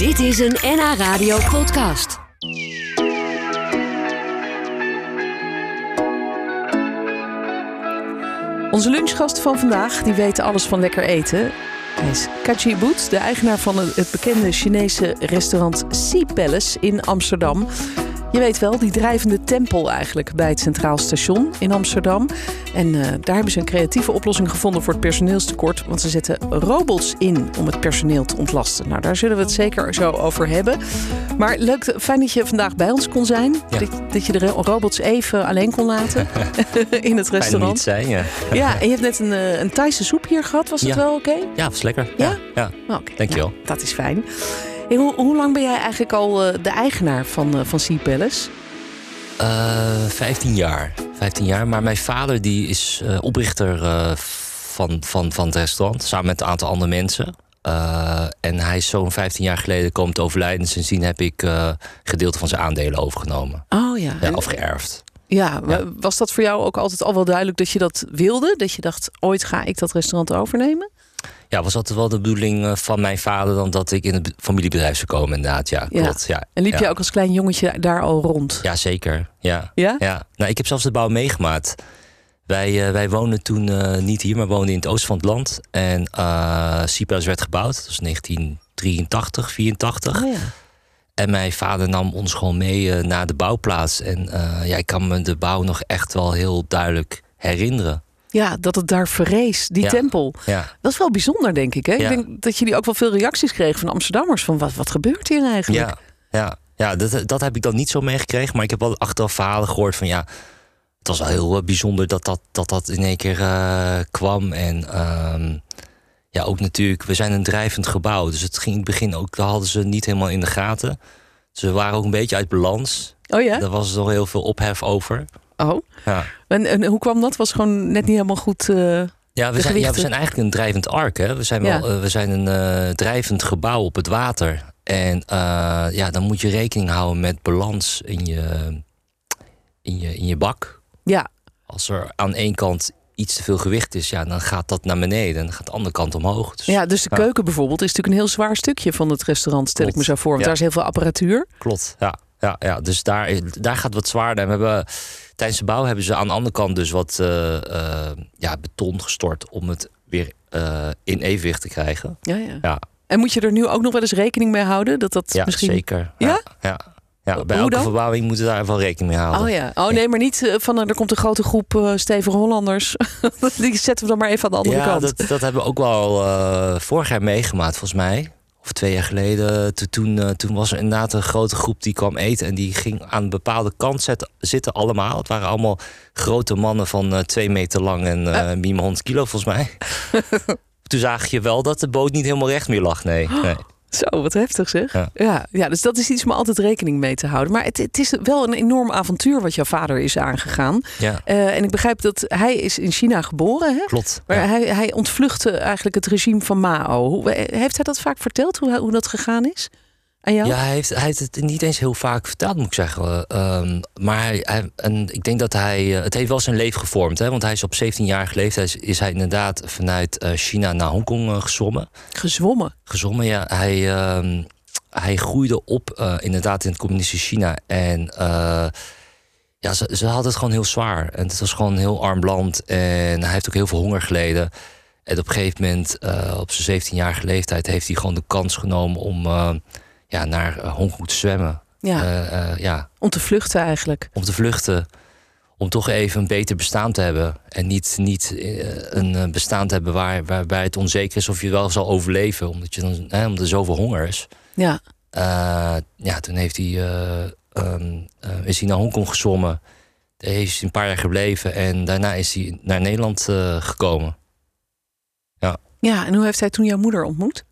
Dit is een NH Radio podcast. Onze lunchgast van vandaag, die weet alles van lekker eten. Hij is Kachi Boet, de eigenaar van het bekende Chinese restaurant Sea Palace in Amsterdam. Je weet wel, die drijvende tempel eigenlijk bij het Centraal Station in Amsterdam. En uh, daar hebben ze een creatieve oplossing gevonden voor het personeelstekort. Want ze zetten robots in om het personeel te ontlasten. Nou, daar zullen we het zeker zo over hebben. Maar leuk, fijn dat je vandaag bij ons kon zijn. Ja. Dat, dat je de robots even alleen kon laten in het restaurant. niet zijn, ja. Ja, en je hebt net een, eh, een Thaise soep hier gehad. Was dat Ja. wel oké? Ja, was lekker. Ja? Ja? ja. Oh, Oké, Dankjewel. nou, dat is fijn. Hey, hoe, hoe lang ben jij eigenlijk al eh, de eigenaar van, eh, van Sea Palace? Eh, 15 jaar. 15 jaar. Maar mijn vader die is oprichter van, van, van het restaurant. Samen met een aantal andere mensen. En hij is zo'n 15 jaar geleden komen te overlijden. Sindsdien heb ik gedeelte van zijn aandelen overgenomen. Oh ja. Of geërfd. ja, wa- was dat voor jou ook altijd al wel duidelijk dat je dat wilde? Dat je dacht, ooit ga ik dat restaurant overnemen? Ja, was altijd wel de bedoeling eh, van mijn vader... dan dat ik in het familiebedrijf zou komen, inderdaad. Ja, Ja. klopt. Ja. En liep ja. je ook als klein jongetje daar al rond? Ja, zeker. Ja. Ja? Ja, nou, ik heb zelfs de bouw meegemaakt. Wij, eh, wij woonden toen eh, niet hier, maar woonden in het oosten van het land. En uh, Cyprus werd gebouwd. Dat was 1983, 84. Oh ja. En mijn vader nam ons gewoon mee naar de bouwplaats. En ja, ik kan me de bouw nog echt wel heel duidelijk herinneren. Ja, dat het daar verrees, die Ja. tempel. Ja, Dat is wel bijzonder, denk ik. Hè? Ik denk dat jullie ook wel veel reacties kregen van Amsterdammers. Van wat, wat gebeurt hier eigenlijk? ja, ja, ja dat, dat heb ik dan niet zo meegekregen. Maar ik heb wel achteraf verhalen gehoord van ja... Het was wel heel eh, bijzonder dat dat, dat, dat in één keer eh, kwam. En ehm, ja, ook natuurlijk, we zijn een drijvend gebouw. Dus het ging in het begin ook, dat hadden ze niet helemaal in de gaten. Ze waren ook een beetje uit balans. Oh ja? Daar was nog heel veel ophef over. Oh. Ja, En, en hoe kwam dat? Was gewoon net niet helemaal goed. eh, ja, we, zijn, ja we zijn eigenlijk een drijvend ark. Hè? We, zijn wel, Ja. eh, we zijn een eh, drijvend gebouw op het water. En ja, dan moet je rekening houden met balans in je, in je, in je bak. Ja, Als er aan één kant iets te veel gewicht is, ja, dan gaat dat naar beneden en dan gaat de andere kant omhoog. Dus ja, dus de keuken bijvoorbeeld is natuurlijk een heel zwaar stukje van het restaurant, stel ik me zo voor. Want Ja. daar is heel veel apparatuur. klopt. Ja, ja, ja. dus daar, daar gaat wat zwaarder. En we hebben tijdens de bouw hebben ze aan de andere kant dus wat eh, eh, ja, beton gestort om het weer eh, in evenwicht te krijgen. Ja, ja. Ja, En moet je er nu ook nog wel eens rekening mee houden? Dat dat ja misschien... zeker. Ja? Ja, ja. ja. Bij elke verbouwing moeten we daar wel rekening mee houden. Oh ja. Oh nee, maar niet van er komt een grote groep eh, stevige Hollanders. Die zetten we dan maar even aan de andere ja, kant. Dat, dat hebben we ook wel eh, vorig jaar meegemaakt, volgens mij. Of twee jaar geleden. Toen, toen, eh, toen was er inderdaad een grote groep die kwam eten. En die ging aan een bepaalde kant zetten, zitten allemaal. Het waren allemaal grote mannen van eh, twee meter lang en eh minimaal 100 kilo, volgens mij. toen zag je wel dat de boot niet helemaal recht meer lag. Nee. nee. Zo, wat heftig zeg. Ja. Ja. Ja, dus dat is iets om altijd rekening mee te houden. Maar het, het is wel een enorm avontuur wat jouw vader is aangegaan. Ja, Eh, en ik begrijp dat hij is in China geboren, hè? klopt. Maar Ja. hij, hij ontvluchtte eigenlijk het regime van Mao. Hoe, heeft hij dat vaak verteld, hoe, hoe dat gegaan is? Jou? Ja, hij heeft, hij heeft het niet eens heel vaak verteld, moet ik zeggen. Ehm, maar hij, hij- en ik denk dat hij. eh, Het heeft wel zijn leven gevormd. Hè? Want hij is op 17-jarige leeftijd is, is hij inderdaad vanuit eh, China naar Hongkong eh, gezwommen. Gezwommen. Gezwommen, ja. Hij, ehm, hij groeide op inderdaad in het communistische China. En ja, ze, ze hadden het gewoon heel zwaar. En het was gewoon een heel arm land. En hij heeft ook heel veel honger geleden. En op een gegeven moment, op zijn 17-jarige leeftijd, heeft hij gewoon de kans genomen om ja, naar eh, Hongkong te zwemmen. Ja, Eh, eh, ja, om te vluchten eigenlijk. om te vluchten. Om toch even een beter bestaan te hebben. En niet, niet een bestaan te hebben waar, waarbij het onzeker is of je wel zal overleven. Omdat, je dan, hè, omdat er zoveel honger is. Ja, ja, toen heeft hij, eh, ehm, eh, is hij naar Hongkong gezwommen. Daar is hij een paar jaar gebleven. En daarna is hij naar Nederland gekomen. ja, en hoe heeft hij toen jouw moeder ontmoet?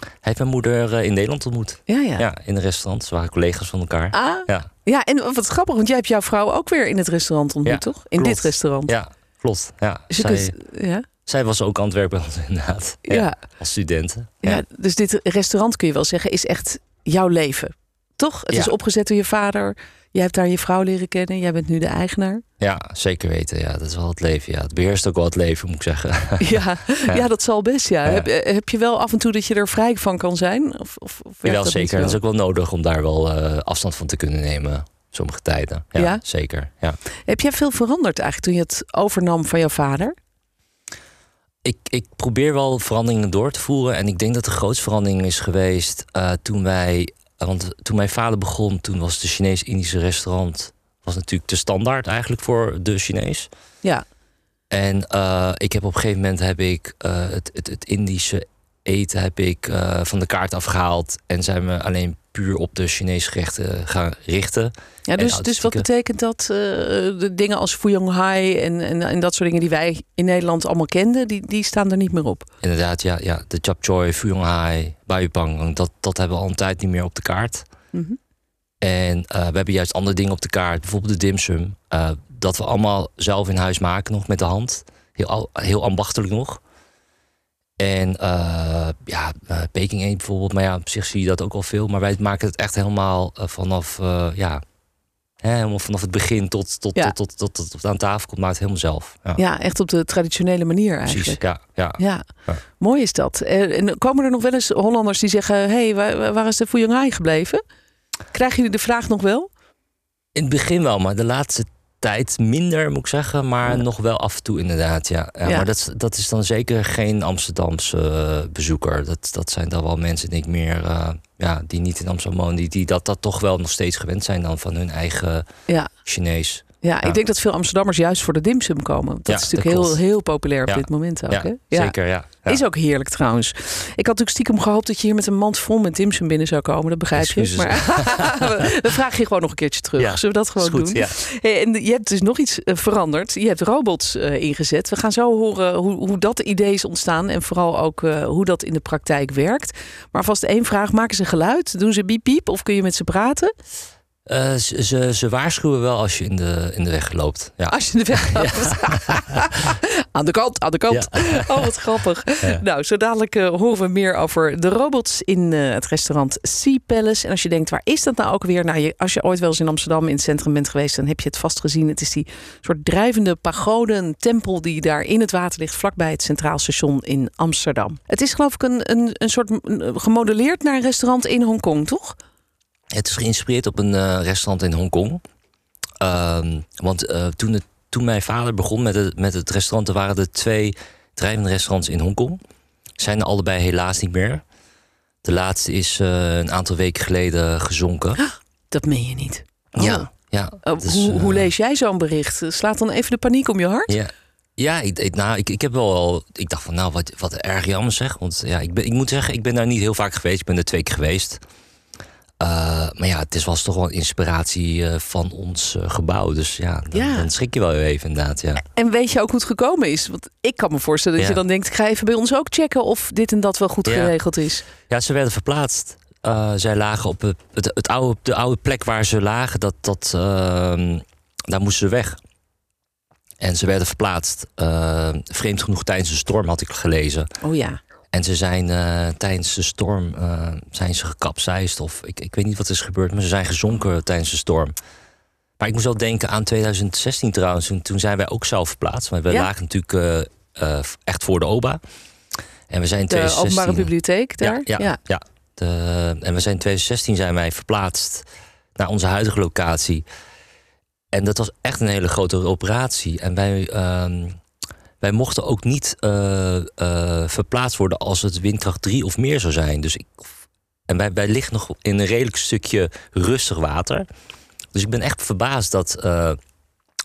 Hij heeft mijn moeder eh, in Nederland ontmoet. Ja, ja. Ja, in een restaurant. Ze waren collega's van elkaar. Ah, Ja, ja, en wat grappig, want jij hebt jouw vrouw ook weer in het restaurant ontmoet, Ja, toch? In klopt. dit restaurant. ja klopt. Ja. Dus Zij, kunt- ja, zij was ook aan het werk bij ons inderdaad. ja. Ja. Als studenten. Ja. dus dit restaurant kun je wel zeggen is echt jouw leven, toch? Het is opgezet door je vader. Jij hebt daar je vrouw leren kennen. Jij bent nu de eigenaar. Ja, zeker weten. Ja, dat is wel het leven. Ja, het beheerst ook wel het leven, moet ik zeggen. Ja, ja. dat zal best. Ja. Ja. Heb, eh, heb je wel af en toe dat je er vrij van kan zijn? Of, of, of werkt Wel dat zeker. Dat is ook wel nodig om daar wel eh, afstand van te kunnen nemen. Sommige tijden. Ja, Ja? zeker. Ja. Heb jij veel veranderd eigenlijk toen je het overnam van jouw vader? Ik, ik probeer wel veranderingen door te voeren. En ik denk dat de grootste verandering is geweest eh, toen wij. Want toen mijn vader begon, toen was de Chinees-Indische restaurant. was natuurlijk de standaard eigenlijk voor de Chinees. Ja, En eh, ik heb op een gegeven moment heb ik eh, het, het, het Indische eten heb ik, eh, van de kaart afgehaald. En zijn we alleen puur op de Chinese gerechten gaan richten. ja dus, dus wat betekent dat? eh, de dingen als Fuyong Hai en, en, en dat soort dingen die wij in Nederland allemaal kenden, die, die staan er niet meer op. Inderdaad, ja, ja de chap choy, fuyong hai, baipang, dat, dat hebben we al een tijd niet meer op de kaart. Mhm. En eh, we hebben juist andere dingen op de kaart, bijvoorbeeld de dimsum. eh, dat we allemaal zelf in huis maken, nog met de hand. Heel, heel ambachtelijk nog. En eh, ja, eh, Peking eend bijvoorbeeld. Maar ja, op zich zie je dat ook al veel. Maar wij maken het echt helemaal eh, vanaf, ja, hè, helemaal vanaf het begin tot, tot, Ja. tot, tot, tot, tot, het aan tafel komt. Maakt het helemaal zelf. Ja, Ja, echt op de traditionele manier precies. eigenlijk. Ja, ja. Ja, Ja. mooi is dat. En komen er nog wel eens Hollanders die zeggen: hé, hey, waar, waar is de Hai gebleven? Krijgen jullie de vraag nog wel? In het begin wel, maar de laatste tijd minder, moet ik zeggen. Maar Ja. nog wel af en toe inderdaad, ja. ja, Ja. Maar dat, is- dat is dan zeker geen Amsterdamse eh, bezoeker. Dat, dat zijn dan wel mensen, denk ik, meer... eh, ja, die niet in Amsterdam wonen. Die, die dat, dat toch wel nog steeds gewend zijn dan van hun eigen Ja. Chinees. Ja, ik denk dat veel Amsterdammers juist voor de dimsum komen. Dat is natuurlijk dat heel, heel populair op dit moment ook. Ja, hè? Zeker, ja. ja. Is ook heerlijk trouwens. Ik had natuurlijk stiekem gehoopt dat je hier met een mand vol met dimsum binnen zou komen. Dat begrijp je. Maar we- vragen je gewoon nog een keertje terug. Zullen we dat gewoon goed, doen? Hey, en je hebt dus nog iets eh, veranderd. Je hebt robots eh, ingezet. We gaan zo horen hoe, hoe dat idee is ontstaan. En vooral ook eh, hoe dat in de praktijk werkt. Maar vast één vraag. Maken ze geluid? Doen ze piep piep? Of kun je met ze praten? Eh, ze, ze, ze waarschuwen wel als je in de, in de weg loopt. Ja. Als je de weg loopt. aan de kant, aan de kant. Oh, wat grappig. Nou, zo dadelijk eh, horen we meer over de robots in eh, het restaurant Sea Palace. En als je denkt, waar is dat nou ook weer? Nou, je, als je ooit wel eens in Amsterdam in het centrum bent geweest, dan heb je het vast gezien. Het is die soort drijvende pagode, een tempel die daar in het water ligt, vlakbij het Centraal Station in Amsterdam. Het is geloof ik een, een, een soort gemodelleerd naar een restaurant in Hongkong, toch? Het is geïnspireerd op een eh, restaurant in Hongkong. Ehm, want eh, toen, het, toen mijn vader begon met het, met het restaurant... er waren er twee drijvende restaurants in Hongkong. Zijn er allebei helaas niet meer. De laatste is eh, een aantal weken geleden gezonken. Dat meen je niet. Oh. Ja, ja. Uh, dus, hoe, hoe lees jij zo'n bericht? Slaat dan even de paniek om je hart? Ja, ja ik, ik- nou, ik, ik heb wel al... Ik dacht van, nou, wat, wat erg jammer zeg. Want ja, ik, ben, ik moet zeggen, ik ben daar niet heel vaak geweest. Ik ben er twee keer geweest. Eh, maar ja, het is, was toch wel een inspiratie eh, van ons eh, gebouw. Dus ja dan, Ja. dan schrik je wel even inderdaad, ja. En weet je ook hoe het gekomen is? Want ik kan me voorstellen dat Ja. je dan denkt... ik ga even bij ons ook checken of dit en dat wel goed Ja. geregeld is. Ja, ze werden verplaatst. Zij lagen op het, het, het oude, de oude plek waar ze lagen. Dat, dat, ehm, daar moesten ze weg. En ze werden verplaatst. Vreemd genoeg tijdens de storm had ik gelezen. Oh ja. En ze zijn eh, tijdens de storm eh, zijn ze gekapseist. Of ik, ik weet niet wat er is gebeurd, maar ze zijn gezonken tijdens de storm. Maar ik moest wel denken aan 2016 trouwens. Toen, toen zijn wij ook zelf verplaatst. Maar Ja. lagen natuurlijk eh, echt voor de OBA. En we zijn in De 2016... openbare bibliotheek daar. Ja, ja, ja. De, en we zijn in 2016 zijn wij verplaatst naar onze huidige locatie. En dat was echt een hele grote operatie. En wij, ehm, wij mochten ook niet eh, eh, verplaatst worden als het windkracht 3 of meer zou zijn. Dus ik, en wij, wij liggen nog in een redelijk stukje rustig water. Dus ik ben echt verbaasd dat eh,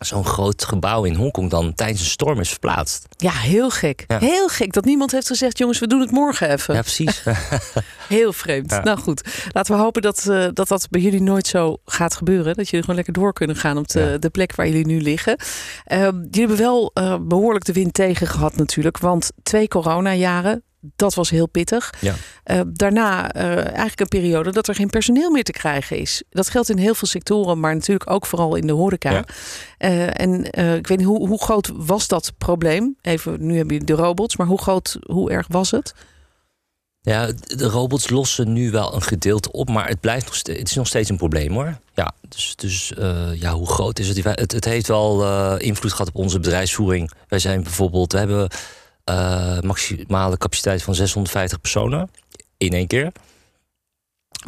zo'n groot gebouw in Hongkong dan tijdens een storm is verplaatst. Ja, heel gek. Ja. Heel gek dat niemand heeft gezegd... jongens, we doen het morgen even. Ja, precies. Heel vreemd. Ja. Nou goed, laten we hopen dat, eh, dat dat bij jullie nooit zo gaat gebeuren. Dat jullie gewoon lekker door kunnen gaan op de, Ja. de plek waar jullie nu liggen. Eh, jullie hebben wel eh, behoorlijk de wind tegen gehad natuurlijk. Want twee coronajaren, dat was heel pittig. Ja. Eh, daarna eh, eigenlijk een periode dat er geen personeel meer te krijgen is. Dat geldt in heel veel sectoren, maar natuurlijk ook vooral in de horeca. Ja. Eh, en ik weet niet, hoe, hoe groot was dat probleem? Even, nu hebben jullie de robots, maar hoe groot, hoe erg was het? Ja, de robots lossen nu wel een gedeelte op, maar het, blijft nog steeds, het is nog steeds een probleem hoor. Ja, dus, dus uh, ja, hoe groot is het? Het, het heeft wel uh, invloed gehad op onze bedrijfsvoering. Wij zijn bijvoorbeeld, we hebben uh, maximale capaciteit van 650 personen in één keer.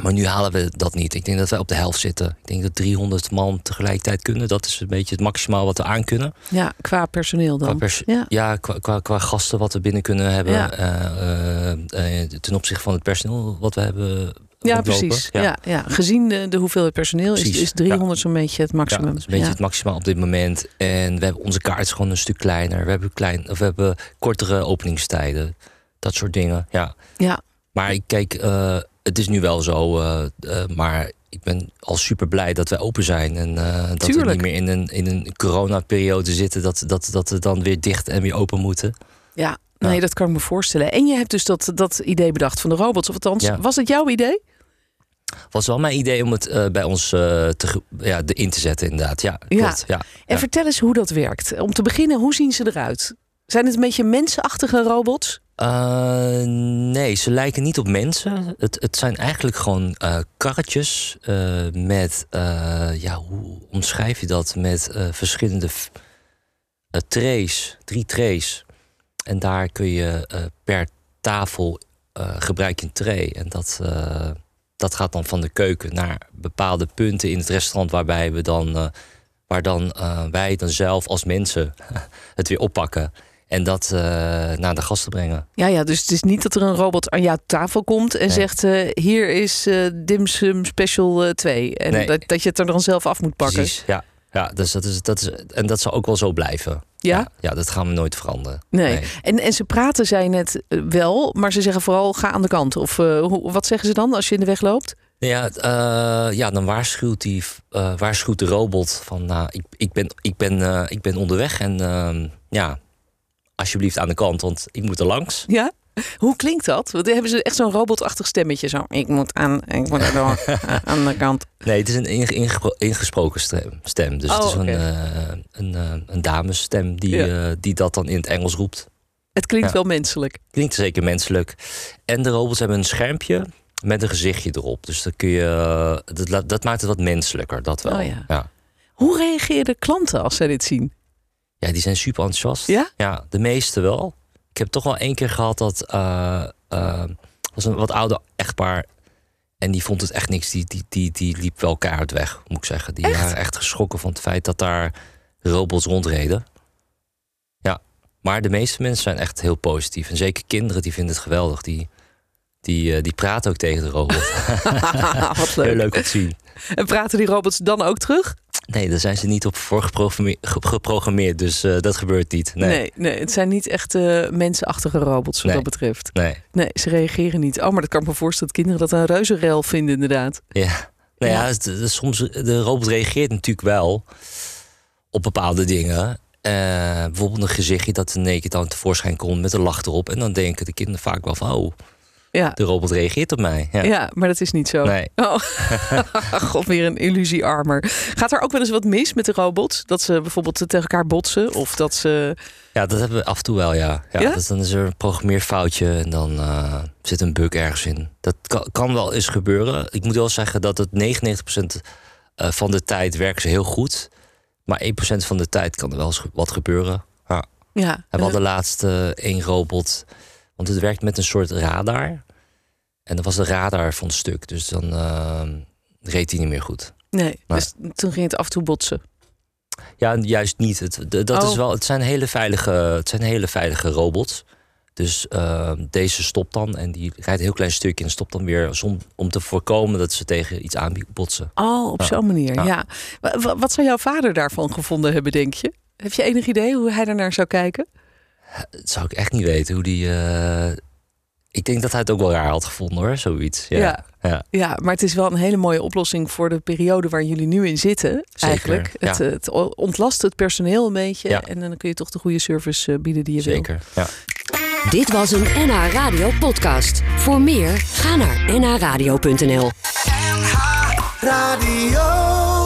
Maar nu halen we dat niet. Ik denk dat wij op de helft zitten. Ik denk dat 300 man tegelijkertijd kunnen. Dat is een beetje het maximaal wat we aan kunnen. Ja, qua personeel dan. Qua pers ja, ja qua, qua, qua, gasten wat we binnen kunnen hebben. Ja. Uh, uh, ten opzichte van het personeel wat we hebben. Ja, precies. Ja. ja. Ja, Gezien de, de hoeveelheid personeel is, is 300 zo'n beetje het maximum. dat is een beetje het maximaal op dit moment. En we hebben onze kaart is gewoon een stuk kleiner. We hebben, klein, of we hebben kortere openingstijden. Dat soort dingen. Ja. ja. Maar ik kijk het is nu wel zo, uh, uh, maar ik ben al super blij dat wij open zijn. En dat Tuurlijk. we niet meer in een, in een coronaperiode zitten. Dat, dat, dat we dan weer dicht en weer open moeten. Ja, nee, dat kan ik me voorstellen. En je hebt dus dat, dat idee bedacht van de robots. Of althans, ja. was het jouw idee? Was wel mijn idee om het bij ons te, ja, in te zetten, inderdaad. Ja, klopt. Ja. En vertel eens hoe dat werkt. Om te beginnen, hoe zien ze eruit? Zijn het een beetje mensenachtige robots? Uh, nee, ze lijken niet op mensen. Het, het zijn eigenlijk gewoon karretjes met, ja, hoe omschrijf je dat? Met verschillende trays, drie trays. En daar kun je per tafel gebruik je een tray. En dat, dat gaat dan van de keuken naar bepaalde punten in het restaurant waarbij we dan, waar dan wij dan zelf als mensen het weer oppakken. En dat uh, naar de gasten brengen. Ja, ja, dus het is niet dat er een robot aan jouw tafel komt en zegt: uh, Hier is uh, Dimsum Special 2. En nee. dat, dat je het er dan zelf af moet pakken. Precies, ja. Ja, dus dat is, dat is, en dat zal ook wel zo blijven. Ja? Ja, ja dat gaan we nooit veranderen. Nee. nee. En, en ze praten, zij net wel, maar ze zeggen vooral: ga aan de kant. Of hoe, wat zeggen ze dan als je in de weg loopt? Ja, uh, ja dan waarschuwt, die, uh, waarschuwt de robot van: nou, ik, ik, ben, ik, ben, ik ben onderweg en ehm, ja, alsjeblieft aan de kant, want ik moet er langs. Ja? Hoe klinkt dat? Want hebben ze echt zo'n robotachtig stemmetje? Zo, ik moet aan, ik moet er aan de kant. Nee, het is een ingesproken stem. Dus oh, het is okay. een, een, een, een damesstem die, ja. uh, die dat dan in het Engels roept. Het klinkt ja. wel menselijk. Klinkt zeker menselijk. En de robots hebben een schermpje met een gezichtje erop. Dus dan kun je, dat, dat maakt het wat menselijker, dat wel. Oh, ja. ja. Hoe reageren klanten als zij dit zien? Ja, die zijn super enthousiast. Ja? Ja, de meeste wel. Ik heb toch wel één keer gehad dat uh, uh, was een wat ouder echtpaar en die vond het echt niks. Die, die, die, die liep wel keihard weg, moet ik zeggen. Die echt? waren echt geschrokken van het feit dat daar robots rondreden. Ja, maar de meeste mensen zijn echt heel positief. En zeker kinderen, die vinden het geweldig. Die, die, uh, die praten ook tegen de robot. Wat leuk. Heel leuk om te zien. En praten die robots dan ook terug? Nee, daar zijn ze niet op voor geprogrammeerd, dus uh, dat gebeurt niet. Nee. nee, nee, het zijn niet echt uh, mensenachtige robots wat nee. dat betreft. Nee. nee, ze reageren niet. Oh, maar dat kan ik me voorstellen dat kinderen dat een reuzenrel vinden, inderdaad. Ja, nou ja, soms de robot reageert natuurlijk wel op bepaalde dingen. Uh, bijvoorbeeld een gezichtje dat in één keer dan tevoorschijn komt met een lach erop. En dan denken de kinderen vaak wel van, oh, ja. de robot reageert op mij. Ja, ja maar dat is niet zo. Nee. Oh. God, weer een illusiearmer. Gaat er ook wel eens wat mis met de robots? Dat ze bijvoorbeeld tegen elkaar botsen? Of dat ze... Ja, dat hebben we af en toe wel, ja. ja, ja? Dus dan is er een programmeerfoutje en dan uh, zit een bug ergens in. Dat kan, kan, wel eens gebeuren. Ik moet wel zeggen dat het 99% van de tijd werken ze heel goed. Maar 1% van de tijd kan er wel eens wat gebeuren. Ja. ja. En we hadden laatst uh, één robot... Want het werkt met een soort radar. En dat was de radar van het stuk. Dus dan uh, reed hij niet meer goed. Nee, maar. dus toen ging het af en toe botsen. Ja, juist niet. Het, dat Oh. is wel, het, zijn hele veilige, het zijn hele veilige robots. Dus uh, deze stopt dan en die rijdt een heel klein stukje en stopt dan weer om, om te voorkomen dat ze tegen iets aanbotsen. Oh, op Ja. zo'n manier, ja. Ja. Wa- Wat zou jouw vader daarvan gevonden hebben, denk je? Heb je enig idee hoe hij daarnaar zou kijken? Dat zou ik echt niet weten hoe die. uh, ik denk dat hij het ook wel raar had gevonden hoor, zoiets. Ja. Ja. ja. Ja, maar het is wel een hele mooie oplossing voor de periode waar jullie nu in zitten. Zeker, eigenlijk. ja. Het, het ontlast het personeel een beetje. Ja. En dan kun je toch de goede service eh, bieden die je wil. Zeker. Ja. Dit was een NH Radio podcast. Voor meer, ga naar nhradio.nl. Radio.